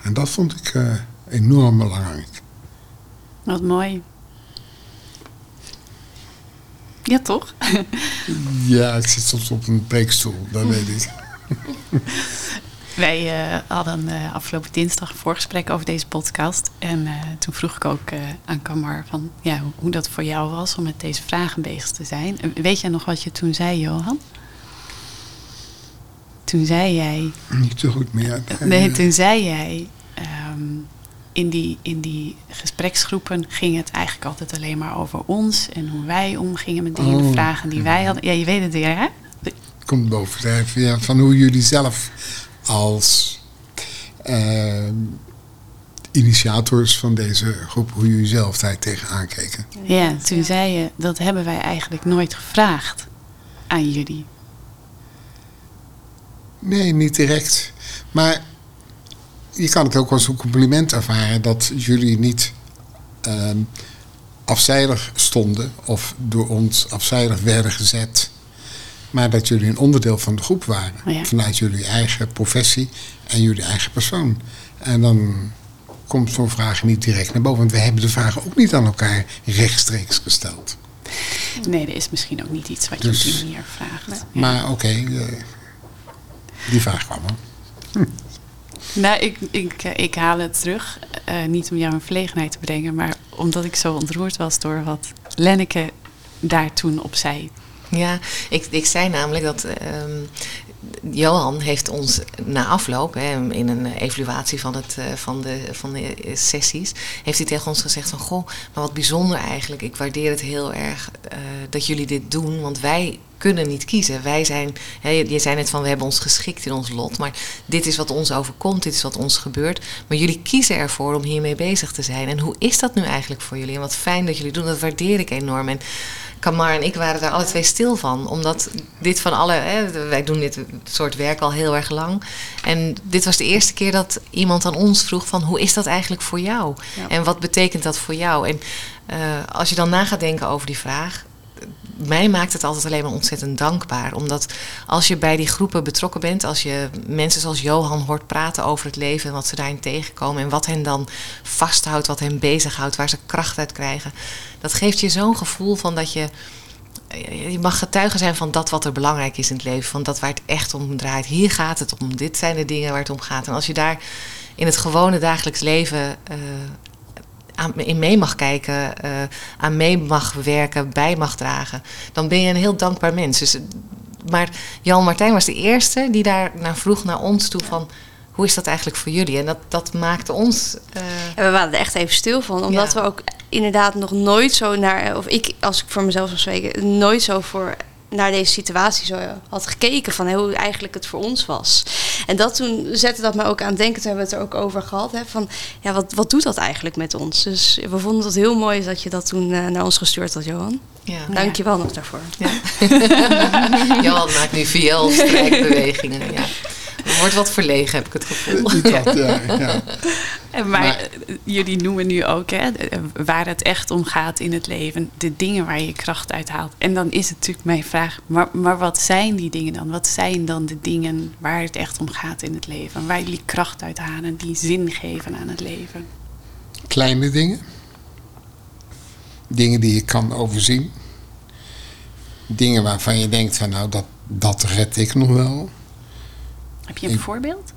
Speaker 2: En dat vond ik uh, enorm belangrijk.
Speaker 1: Wat mooi. Ja, toch? <laughs>
Speaker 2: ja, ik zit soms op een preekstoel, dat <laughs> weet ik.
Speaker 1: Wij uh, hadden uh, afgelopen dinsdag een voorgesprek over deze podcast. En uh, toen vroeg ik ook aan Kamar van, ja, hoe, hoe, dat voor jou was om met deze vragen bezig te zijn. Weet jij nog wat je toen zei, Johan? Toen zei jij.
Speaker 2: Niet zo goed meer.
Speaker 1: Nee, toen zei jij. Um, in die, in die gespreksgroepen ging het eigenlijk altijd alleen maar over ons en hoe wij omgingen met die oh, vragen die wij hadden. Ja, je weet het weer, hè?
Speaker 2: Komt bovendrijven, ja, van hoe jullie zelf als uh, initiators van deze groep, hoe jullie zelf daar tegenaan keken.
Speaker 1: Ja, toen zei je, dat hebben wij eigenlijk nooit gevraagd aan jullie.
Speaker 2: Nee, niet direct. Maar je kan het ook als een compliment ervaren dat jullie niet ehm, afzijdig stonden of door ons afzijdig werden gezet. Maar dat jullie een onderdeel van de groep waren.
Speaker 1: Oh ja.
Speaker 2: Vanuit jullie eigen professie en jullie eigen persoon. En dan komt zo'n vraag niet direct naar boven. Want we hebben de vragen ook niet aan elkaar rechtstreeks gesteld.
Speaker 1: Nee, dat is misschien ook niet iets wat
Speaker 2: Dus-
Speaker 1: je op die manier vraagt. Ja.
Speaker 2: Maar oké, eh, die vraag kwam er.
Speaker 1: Nou, ik, ik, eh, ik haal het terug. eh, niet om jou in verlegenheid te brengen, maar omdat ik zo ontroerd was door wat Lenneke daar toen op zei.
Speaker 4: Ja, ik, ik zei namelijk dat ehm, Johan heeft ons na afloop, hè, in een evaluatie van, het, eh, van, de, van de sessies, heeft hij tegen ons gezegd van, goh, maar wat bijzonder eigenlijk. Ik waardeer het heel erg eh, dat jullie dit doen, want wij kunnen niet kiezen. Wij zijn, hè, je zei net van, we hebben ons geschikt in ons lot, maar dit is wat ons overkomt, dit is wat ons gebeurt. Maar jullie kiezen ervoor om hiermee bezig te zijn. En hoe is dat nu eigenlijk voor jullie? En wat fijn dat jullie doen, dat waardeer ik enorm. En Kamar en ik waren daar alle twee stil van. Omdat dit van alle. Hè, wij doen dit soort werk al heel erg lang. En dit was de eerste keer dat iemand aan ons vroeg: van hoe is dat eigenlijk voor jou?
Speaker 3: Ja.
Speaker 4: En wat betekent dat voor jou? En eh, als je dan na gaat denken over die vraag. Mij maakt het altijd alleen maar ontzettend dankbaar. Omdat als je bij die groepen betrokken bent, als je mensen zoals Johan hoort praten over het leven en wat ze daarin tegenkomen en wat hen dan vasthoudt, wat hen bezighoudt, waar ze kracht uit krijgen, dat geeft je zo'n gevoel van dat je. Je mag getuige zijn van dat wat er belangrijk is in het leven, van dat waar het echt om draait. Hier gaat het om, dit zijn de dingen waar het om gaat. En als je daar in het gewone dagelijks leven eh, aan, in mee mag kijken, eh, aan mee mag werken, bij mag dragen, dan ben je een heel dankbaar mens. Dus, maar Jan Martijn was de eerste die daar naar vroeg naar ons toe van hoe is dat eigenlijk voor jullie? En dat, dat maakte ons. eh,
Speaker 3: we waren er echt even stil van. Omdat
Speaker 4: Ja.
Speaker 3: we ook inderdaad nog nooit zo naar... Of ik, als ik voor mezelf zou spreken... nooit zo voor naar deze situatie zo had gekeken. Van hoe eigenlijk het voor ons was. En dat toen zette dat me ook aan het denken. Toen hebben we het er ook over gehad. Hè, van ja, wat, wat doet dat eigenlijk met ons? Dus we vonden het heel mooi dat je dat toen eh, naar ons gestuurd had, Johan.
Speaker 4: ja.
Speaker 3: Dank je wel nog daarvoor.
Speaker 4: Ja. <laughs> Johan maakt nu VL strijkbewegingen. Ja. Wordt wat verlegen, heb ik het gevoel. <laughs>
Speaker 2: Ja, ja.
Speaker 1: En maar,
Speaker 2: Maar-
Speaker 1: jullie noemen nu ook hè, waar het echt om gaat in het leven, de dingen waar je kracht uit haalt. En dan is het natuurlijk mijn vraag, maar, maar wat zijn die dingen dan? Wat zijn dan de dingen waar het echt om gaat in het leven? Waar jullie kracht uit halen, die zin geven aan het leven?
Speaker 2: Kleine dingen. Dingen die je kan overzien. Dingen waarvan je denkt van nou dat, dat red ik nog wel.
Speaker 1: Heb je een
Speaker 2: Ik-
Speaker 1: voorbeeld?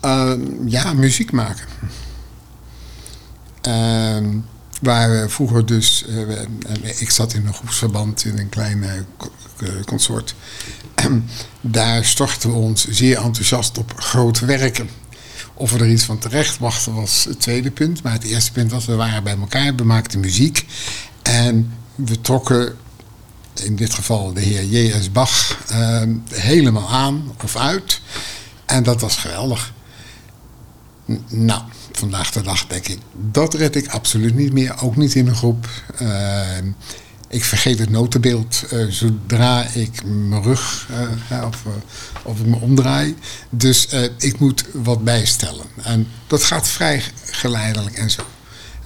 Speaker 2: Ehm, ja, muziek maken. Ehm, waar we vroeger dus, en ik zat in een groepsverband in een klein eh, co- consort. <clears throat> Daar stortten we ons zeer enthousiast op groot werken. Of we er iets van terecht wachten was het tweede punt. Maar het eerste punt was, we waren bij elkaar, we maakten muziek. En we trokken, in dit geval de heer J.S. Bach, ehm, helemaal aan of uit. En dat was geweldig. Nou, vandaag de dag denk ik, dat red ik absoluut niet meer. Ook niet in een groep. Ehm, ik vergeet het notenbeeld eh, zodra ik mijn rug eh, hè, of, eh, of ik me omdraai. Dus eh, ik moet wat bijstellen. En dat gaat vrij geleidelijk en zo.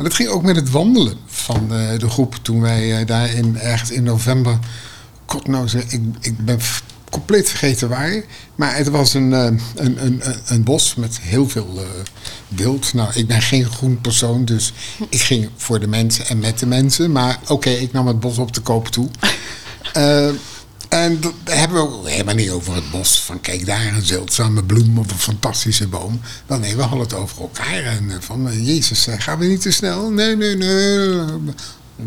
Speaker 2: En dat ging ook met het wandelen van eh, de groep toen wij eh, daar in, ergens in november. God nou ik, ik ben compleet vergeten waar. Maar het was een, eh, een, een, een, een bos met heel veel wild. Nou, ik ben geen groen persoon, dus ik ging voor de mensen en met de mensen. Maar oké, ik nam het bos op de koop toe. <laughs> en dat hebben we helemaal niet over het bos. Van kijk daar een zeldzame bloem of een fantastische boom. Wel nee, we hadden het over elkaar. En eh, van eh, Jezus, eh, gaan we niet te snel? Nee, nee, nee.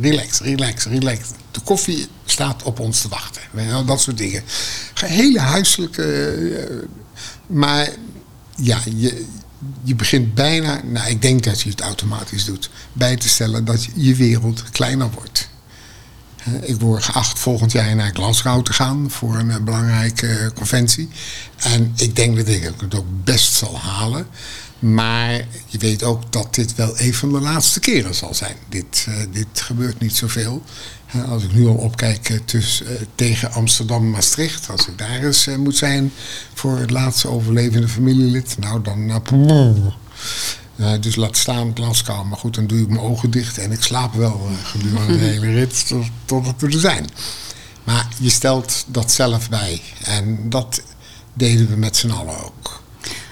Speaker 2: Relax, relax, relax. De koffie staat op ons te wachten. Dat soort dingen. Hele huiselijke. maar ja, je, je begint bijna. Nou, ik denk dat je het automatisch doet. Bij te stellen dat je wereld kleiner wordt. <laughs> ik word geacht volgend jaar naar Glasgow te gaan voor een belangrijke conventie. En ik denk dat ik het ook best zal halen. Maar je weet ook dat dit wel een van de laatste keren zal zijn. Dit, uh, dit gebeurt niet zoveel. Uh, als ik nu al opkijk tussen, tegen Amsterdam Maastricht. Als ik daar eens moet zijn voor het laatste overlevende familielid. Nou, dan... dus laat staan Glasgow. Maar goed, dan doe ik mijn ogen dicht en ik slaap wel gedurende de <laughs> hele rit tot, totdat we er zijn. Maar je stelt dat zelf bij. En dat deden we met z'n allen ook.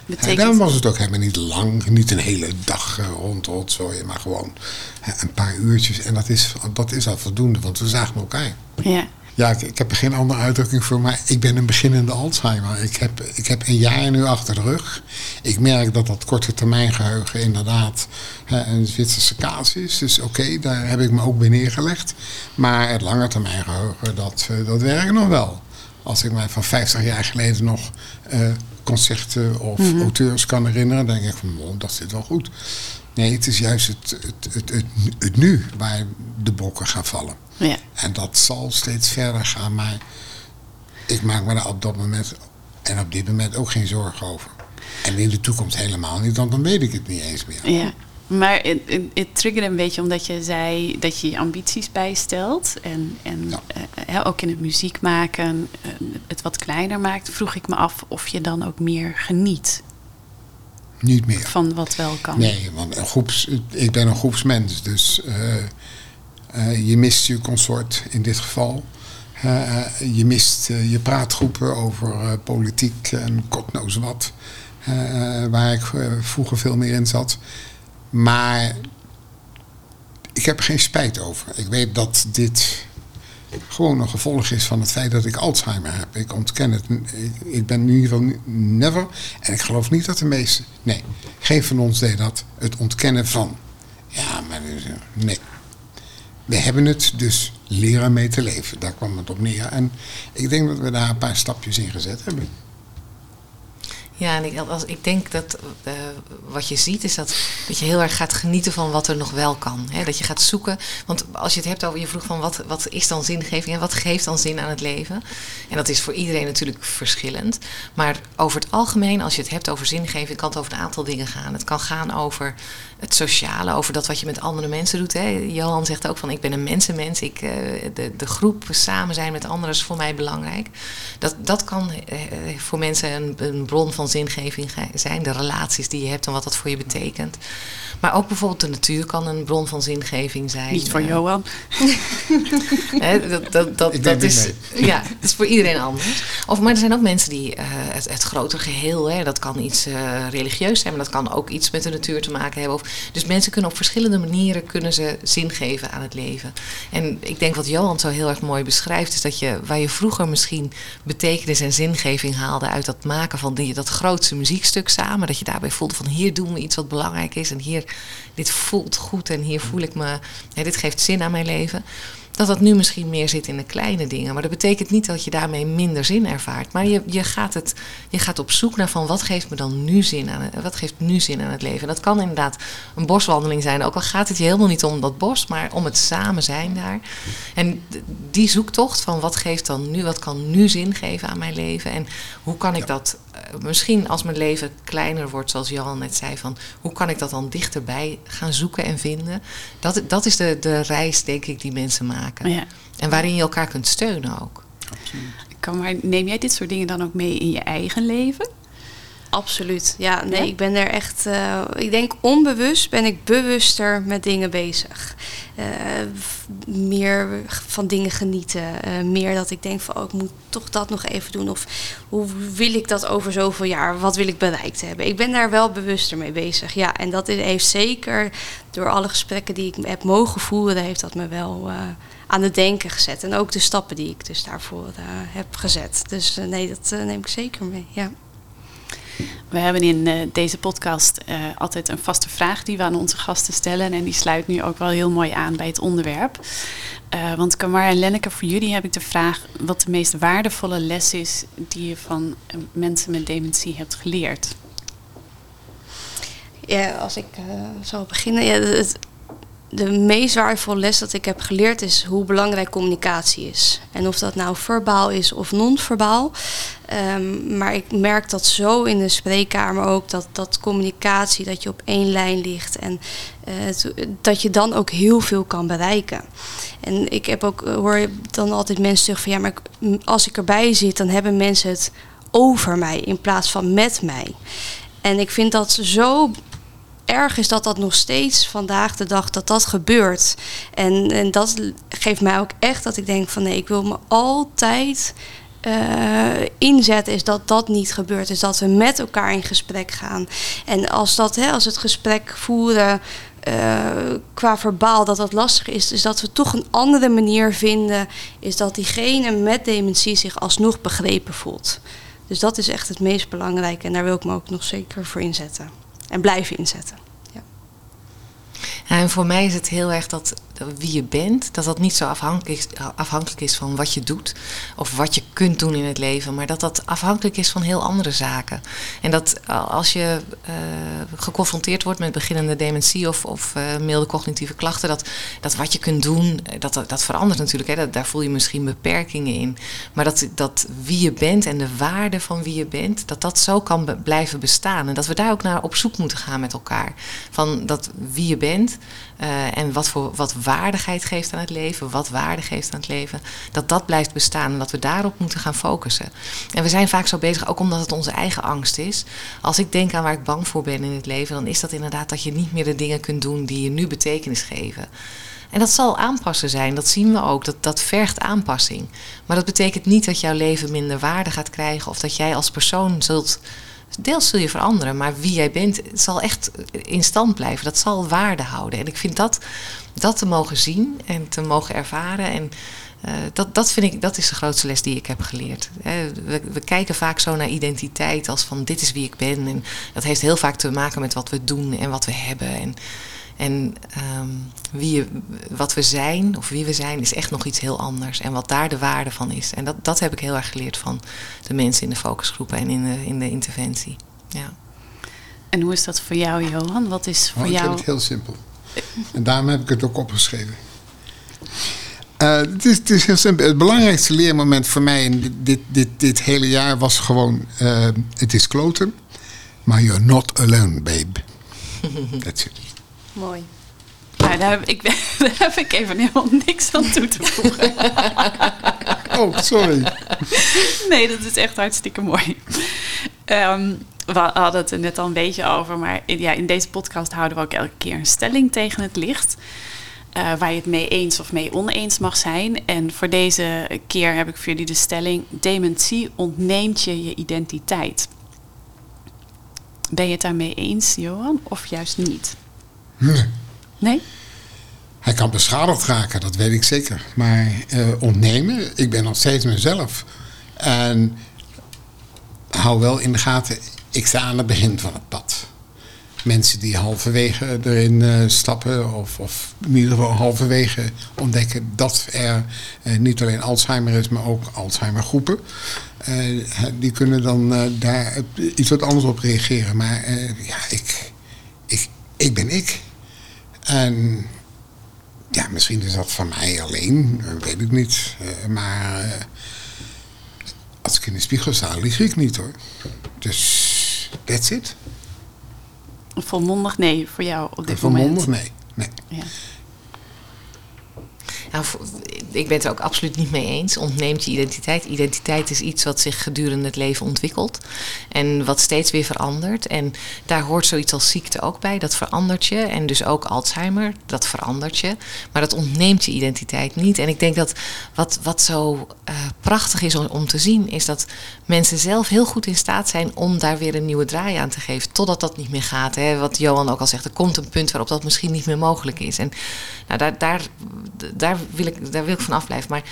Speaker 2: Betekent... En dan was het ook helemaal niet lang, niet een hele dag uh, rond rotzooien, maar gewoon uh, een paar uurtjes. En dat is, dat is al voldoende, want we zagen elkaar.
Speaker 1: Ja.
Speaker 2: Ja, ik, ik, heb er geen andere uitdrukking voor, maar ik ben een beginnende Alzheimer. Ik heb, ik heb een jaar nu achter de rug. Ik merk dat dat korte termijn geheugen inderdaad uh, een Zwitserse kaas is. Dus oké, daar heb ik me ook bij neergelegd. Maar het lange termijn geheugen, dat, dat werkt nog wel. Als ik mij van 50 jaar geleden nog concerten of mm-hmm. auteurs kan herinneren, dan denk ik van, oh, dat zit wel goed. Nee, het is juist het, het, het, het, het nu waar de bokken gaan vallen.
Speaker 1: Ja.
Speaker 2: En dat zal steeds verder gaan, maar ik maak me daar op dat moment en op dit moment ook geen zorgen over. En in de toekomst helemaal niet, want dan weet ik het niet eens meer.
Speaker 1: Ja. Maar het, het, het triggerde een beetje omdat je zei dat je je ambities bijstelt. En, en ja. uh, ook in het muziek maken, uh, het wat kleiner maakt. Vroeg ik me af of je dan ook meer geniet.
Speaker 2: Niet meer.
Speaker 1: Van wat wel kan.
Speaker 2: Nee, want een groeps, ik ben een groepsmens. Dus uh, je mist je consort in dit geval. je mist je praatgroepen over politiek en god knows wat. waar ik vroeger veel meer in zat. Maar ik heb er geen spijt over. Ik weet dat dit gewoon een gevolg is van het feit dat ik Alzheimer heb. Ik ontken het. Ik ben in ieder geval never. En ik geloof niet dat de meeste. Nee, geen van ons deed dat. Het ontkennen van. Ja, maar nee. We hebben het, dus leren mee te leven. Daar kwam het op neer. En ik denk dat we daar een paar stapjes in gezet hebben.
Speaker 4: Ja, en ik, als, ik denk dat uh, wat je ziet is dat, dat je heel erg gaat genieten van wat er nog wel kan. Hè? Dat je gaat zoeken. Want als je het hebt over, je vroeg van wat, wat is dan zingeving en wat geeft dan zin aan het leven? En dat is voor iedereen natuurlijk verschillend. Maar over het algemeen, als je het hebt over zingeving, kan het over een aantal dingen gaan. Het kan gaan over het sociale, over dat wat je met andere mensen doet. Hè. Johan zegt ook van ik ben een mensenmens. Ik, uh, de, de groep samen zijn met anderen is voor mij belangrijk. Dat, dat kan uh, voor mensen een, een bron van zingeving zijn. De relaties die je hebt en wat dat voor je betekent. Maar ook bijvoorbeeld de natuur kan een bron van zingeving zijn.
Speaker 1: Niet voor Johan. <laughs>
Speaker 4: dat, dat, dat, dat is, <laughs> ja, dat is voor iedereen anders. Of, maar er zijn ook mensen die uh, het, het grotere geheel, hè, dat kan iets uh, religieus zijn, maar dat kan ook iets met de natuur te maken hebben. Of, dus mensen kunnen op verschillende manieren kunnen ze zin geven aan het leven. En ik denk wat Johan zo heel erg mooi beschrijft, is dat je waar je vroeger misschien betekenis en zingeving haalde uit dat maken van die, dat grootste muziekstuk samen, dat je daarbij voelde van hier doen we iets wat belangrijk is en hier dit voelt goed en hier voel ik me, dit geeft zin aan mijn leven dat dat nu misschien meer zit in de kleine dingen. Maar dat betekent niet dat je daarmee minder zin ervaart. Maar je, je, gaat, het, je gaat op zoek naar van wat geeft me dan nu zin aan het, wat geeft nu zin aan het leven. En dat kan inderdaad een boswandeling zijn. Ook al gaat het je helemaal niet om dat bos, maar om het samen zijn daar. En die zoektocht van wat geeft dan nu, wat kan nu zin geven aan mijn leven. En hoe kan ik dat eh, misschien als mijn leven kleiner wordt, zoals Jan net zei, van hoe kan ik dat dan dichterbij gaan zoeken en vinden. Dat, dat is de, de reis, denk ik, die mensen maken.
Speaker 1: Ja.
Speaker 4: En waarin je elkaar kunt steunen ook.
Speaker 1: Kan, maar neem jij dit soort dingen dan ook mee in je eigen leven?
Speaker 3: Absoluut. Ja, nee, ik ben er echt. Uh, ik denk onbewust ben ik bewuster met dingen bezig. Uh, meer van dingen genieten. Uh, meer dat ik denk van, oh, ik moet toch dat nog even doen. Of hoe wil ik dat over zoveel jaar? Wat wil ik bereikt hebben? Ik ben daar wel bewuster mee bezig. Ja, en dat heeft zeker door alle gesprekken die ik heb mogen voeren, heeft dat me wel aan het denken gezet. En ook de stappen die ik dus daarvoor heb gezet. Dus nee, dat neem ik zeker mee. Ja.
Speaker 1: We hebben in uh, deze podcast uh, altijd een vaste vraag die we aan onze gasten stellen. En die sluit nu ook wel heel mooi aan bij het onderwerp. Uh, want Kamar en Lenneke, voor jullie heb ik de vraag wat de meest waardevolle les is die je van mensen met dementie hebt geleerd.
Speaker 3: Ja, als ik zou beginnen. Ja, het, de meest waardevolle les dat ik heb geleerd is hoe belangrijk communicatie is. En of dat nou verbaal is of non-verbaal. Ehm, maar ik merk dat zo in de spreekkamer ook, dat, dat communicatie, dat je op één lijn ligt en uh, dat je dan ook heel veel kan bereiken. En ik heb ook, hoor je dan altijd mensen zeggen van ja, maar als ik erbij zit, dan hebben mensen het over mij in plaats van met mij. En ik vind dat zo erg is dat dat nog steeds vandaag de dag dat dat gebeurt. En, en dat geeft mij ook echt dat ik denk van nee, ik wil me altijd uh, inzetten is dat dat niet gebeurt. Is dat we met elkaar in gesprek gaan. En als, dat, hè, als het gesprek voeren uh, qua verbaal dat dat lastig is, is dat we toch een andere manier vinden. Is dat diegene met dementie zich alsnog begrepen voelt. Dus dat is echt het meest belangrijke en daar wil ik me ook nog zeker voor inzetten. En blijven inzetten.
Speaker 4: En voor mij is het heel erg dat wie je bent, dat dat niet zo afhankelijk is, afhankelijk is van wat je doet of wat je kunt doen in het leven, maar dat dat afhankelijk is van heel andere zaken. En dat als je uh, geconfronteerd wordt met beginnende dementie of, of uh, milde cognitieve klachten, dat, dat wat je kunt doen, dat, dat, verandert natuurlijk. Hè. Dat, daar voel je misschien beperkingen in. Maar dat, dat wie je bent en de waarde van wie je bent, dat dat zo kan blijven bestaan. En dat we daar ook naar op zoek moeten gaan met elkaar. Van dat wie je bent uh, en wat voor wat waardigheid geeft aan het leven, wat waarde geeft aan het leven, dat dat blijft bestaan en dat we daarop moeten gaan focussen. En we zijn vaak zo bezig, ook omdat het onze eigen angst is. Als ik denk aan waar ik bang voor ben in het leven, dan is dat inderdaad dat je niet meer de dingen kunt doen die je nu betekenis geven. En dat zal aanpassen zijn, dat zien we ook. Dat, dat vergt aanpassing. Maar dat betekent niet dat jouw leven minder waarde gaat krijgen of dat jij als persoon zult deels zul je veranderen, maar wie jij bent zal echt in stand blijven. Dat zal waarde houden. En ik vind dat, dat te mogen zien en te mogen ervaren. En uh, dat, dat vind ik, dat is de grootste les die ik heb geleerd. We, we, kijken vaak zo naar identiteit als van dit is wie ik ben. En dat heeft heel vaak te maken met wat we doen en wat we hebben. En en um, wie, wat we zijn, of wie we zijn, is echt nog iets heel anders. En wat daar de waarde van is. En dat, dat heb ik heel erg geleerd van de mensen in de focusgroepen en in de, in de interventie. Ja.
Speaker 1: En hoe is dat voor jou, Johan? Wat is voor
Speaker 2: oh,
Speaker 1: jou...
Speaker 2: Ik vind het heel simpel. En daarom heb ik het ook opgeschreven. Uh, het, is, het, is, heel simpel. Het belangrijkste leermoment voor mij in dit, dit, dit, hele jaar was gewoon: uh, het is kloten, maar you're not alone, babe. <laughs> That's it.
Speaker 3: Mooi.
Speaker 1: Nou, daar heb, ik, <laughs> daar heb ik even helemaal niks aan toe te voegen.
Speaker 2: oh, sorry.
Speaker 1: Nee, dat is echt hartstikke mooi. Um, we hadden het er net al een beetje over, maar in, ja, in deze podcast houden we ook elke keer een stelling tegen het licht. Uh, waar je het mee eens of mee oneens mag zijn. En voor deze keer heb ik voor jullie de stelling: dementie ontneemt je je identiteit. Ben je het daarmee eens, Johan, of juist niet?
Speaker 2: Nee.
Speaker 1: Nee?
Speaker 2: Hij kan beschadigd raken, dat weet ik zeker. Maar uh, ontnemen, ik ben nog steeds mezelf. En hou wel in de gaten, ik sta aan het begin van het pad. Mensen die halverwege erin uh, stappen, of, of in ieder geval halverwege ontdekken dat er uh, niet alleen Alzheimer is, maar ook Alzheimer-groepen. die kunnen dan daar iets wat anders op reageren. Maar ja, ik, ik, ik ben ik. En ja, misschien is dat van mij alleen, weet ik niet. Uh, maar uh, als ik in de spiegel sta, lieg ik niet hoor. Dus, that's it.
Speaker 1: Volmondig nee voor jou op dit
Speaker 2: Volmondig
Speaker 1: moment?
Speaker 2: nee. nee. Ja.
Speaker 4: Nou, ik ben het er ook absoluut niet mee eens. Ontneemt je identiteit. Identiteit is iets wat zich gedurende het leven ontwikkelt. En wat steeds weer verandert. En daar hoort zoiets als ziekte ook bij. Dat verandert je. En dus ook Alzheimer, dat verandert je. Maar dat ontneemt je identiteit niet. En ik denk dat wat, wat zo uh, prachtig is om, om te zien, is dat mensen zelf heel goed in staat zijn om daar weer een nieuwe draai aan te geven. Totdat dat niet meer gaat. Hè. Wat Johan ook al zegt, er komt een punt waarop dat misschien niet meer mogelijk is. En nou, daar, daar, daar wil ik, daar wil ik van afblijven. Maar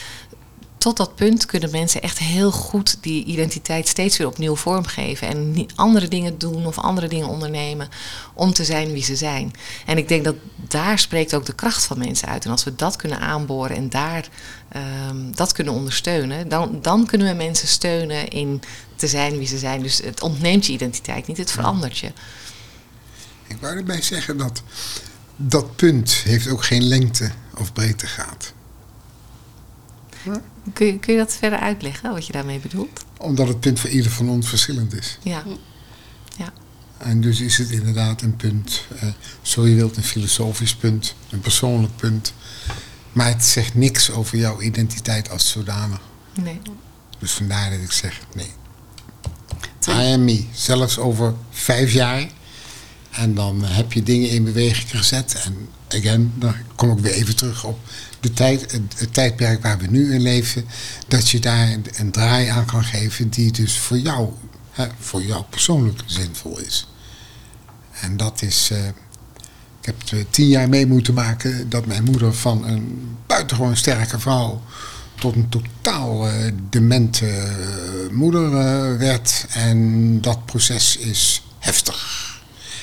Speaker 4: tot dat punt kunnen mensen echt heel goed die identiteit steeds weer opnieuw vormgeven. En andere dingen doen of andere dingen ondernemen om te zijn wie ze zijn. En ik denk dat daar spreekt ook de kracht van mensen uit. En als we dat kunnen aanboren en daar um, dat kunnen ondersteunen, dan, dan kunnen we mensen steunen in te zijn wie ze zijn. Dus het ontneemt je identiteit niet, het verandert je.
Speaker 2: Ik wou erbij zeggen dat dat punt heeft ook geen lengte of breedtegraad.
Speaker 4: Kun je, kun je dat verder uitleggen, wat je daarmee bedoelt?
Speaker 2: Omdat het punt voor ieder van ons verschillend is.
Speaker 4: Ja. ja.
Speaker 2: En dus is het inderdaad een punt, uh, zo je wilt, een filosofisch punt, een persoonlijk punt. Maar het zegt niks over jouw identiteit als zodanig.
Speaker 4: Nee.
Speaker 2: Dus vandaar dat ik zeg nee. I am me. Zelfs over vijf jaar. En dan heb je dingen in beweging gezet. En again, dan kom ik weer even terug op de tijd, het, tijdperk waar we nu in leven. Dat je daar een, draai aan kan geven die dus voor jou, hè, voor jou persoonlijk zinvol is. En dat is. Uh, ik heb tien jaar mee moeten maken dat mijn moeder van een buitengewoon sterke vrouw tot een totaal uh, demente moeder werd. En dat proces is heftig.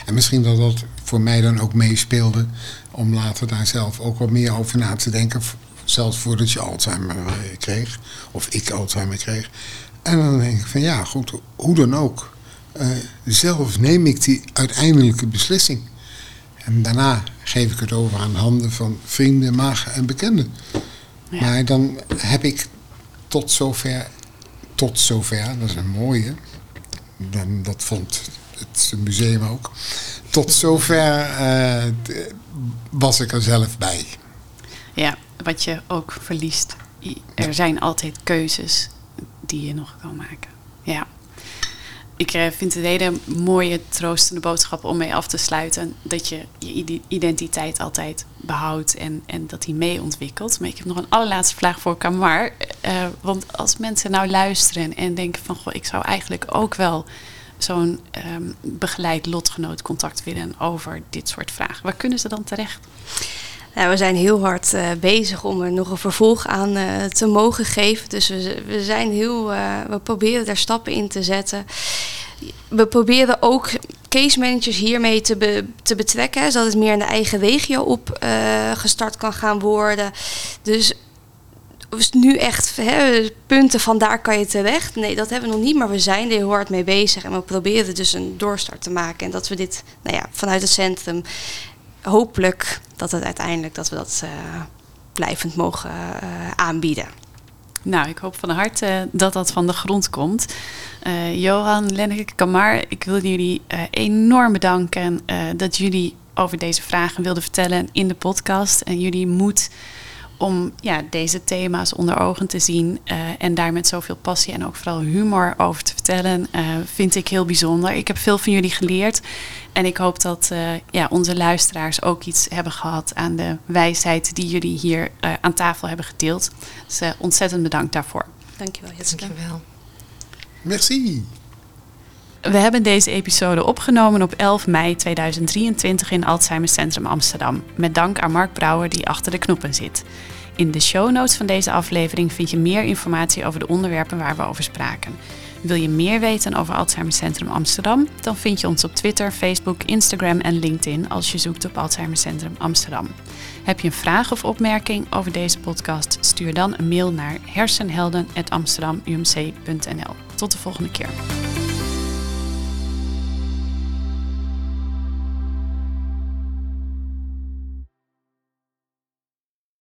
Speaker 2: En misschien dat dat voor mij dan ook meespeelde om later daar zelf ook wat meer over na te denken. Zelfs voordat je Alzheimer kreeg, of ik Alzheimer kreeg. En dan denk ik van ja, goed, hoe dan ook. zelf neem ik die uiteindelijke beslissing. En daarna geef ik het over aan de handen van vrienden, magen en bekenden. Ja. Maar dan heb ik tot zover, tot zover, dat is een mooie, dan, dat vond het museum ook, tot zover uh, was ik er zelf bij.
Speaker 1: Ja, wat je ook verliest. Er zijn altijd keuzes die je nog kan maken. Ja ik eh, vind het een hele mooie, troostende boodschap om mee af te sluiten. Dat je je identiteit altijd behoudt en, en dat die mee ontwikkelt. Maar ik heb nog een allerlaatste vraag voor Kamar. Uh, want als mensen nou luisteren en denken van... Goh, ik zou eigenlijk ook wel zo'n um, begeleid lotgenootcontact willen over dit soort vragen. Waar kunnen ze dan terecht?
Speaker 3: Nou, we zijn heel hard uh, bezig om er nog een vervolg aan uh, te mogen geven. Dus we, we zijn heel, uh, we proberen daar stappen in te zetten. We proberen ook case managers hiermee te, te betrekken, zodat het meer in de eigen regio op gestart kan gaan worden. Dus nu echt hè, punten van daar kan je terecht. Nee, dat hebben we nog niet, maar we zijn er heel hard mee bezig. En we proberen dus een doorstart te maken. En dat we dit nou ja, vanuit het centrum hopelijk dat het uiteindelijk dat we dat uh, blijvend mogen uh, aanbieden.
Speaker 1: Nou, ik hoop van harte dat dat van de grond komt. Johan, Lenneke, Kamar, ik wil jullie enorm bedanken dat jullie over deze vragen wilden vertellen in de podcast. En jullie moed om ja, deze thema's onder ogen te zien uh, en daar met zoveel passie en ook vooral humor over te vertellen, uh, vind ik heel bijzonder. Ik heb veel van jullie geleerd en ik hoop dat uh, ja, onze luisteraars ook iets hebben gehad aan de wijsheid die jullie hier aan tafel hebben gedeeld. Dus ontzettend bedankt daarvoor.
Speaker 3: Dankjewel, Jessica.
Speaker 4: Dankjewel.
Speaker 2: Merci.
Speaker 1: We hebben deze episode opgenomen op 11 mei 2023 in Alzheimer Centrum Amsterdam. Met dank aan Mark Brouwer die achter de knoppen zit. In de show notes van deze aflevering vind je meer informatie over de onderwerpen waar we over spraken. Wil je meer weten over Alzheimer Centrum Amsterdam? Dan vind je ons op Twitter, Facebook, Instagram en LinkedIn als je zoekt op Alzheimer Centrum Amsterdam. Heb je een vraag of opmerking over deze podcast? Stuur dan een mail naar hersenhelden.amsterdamumc.nl. Tot de volgende keer.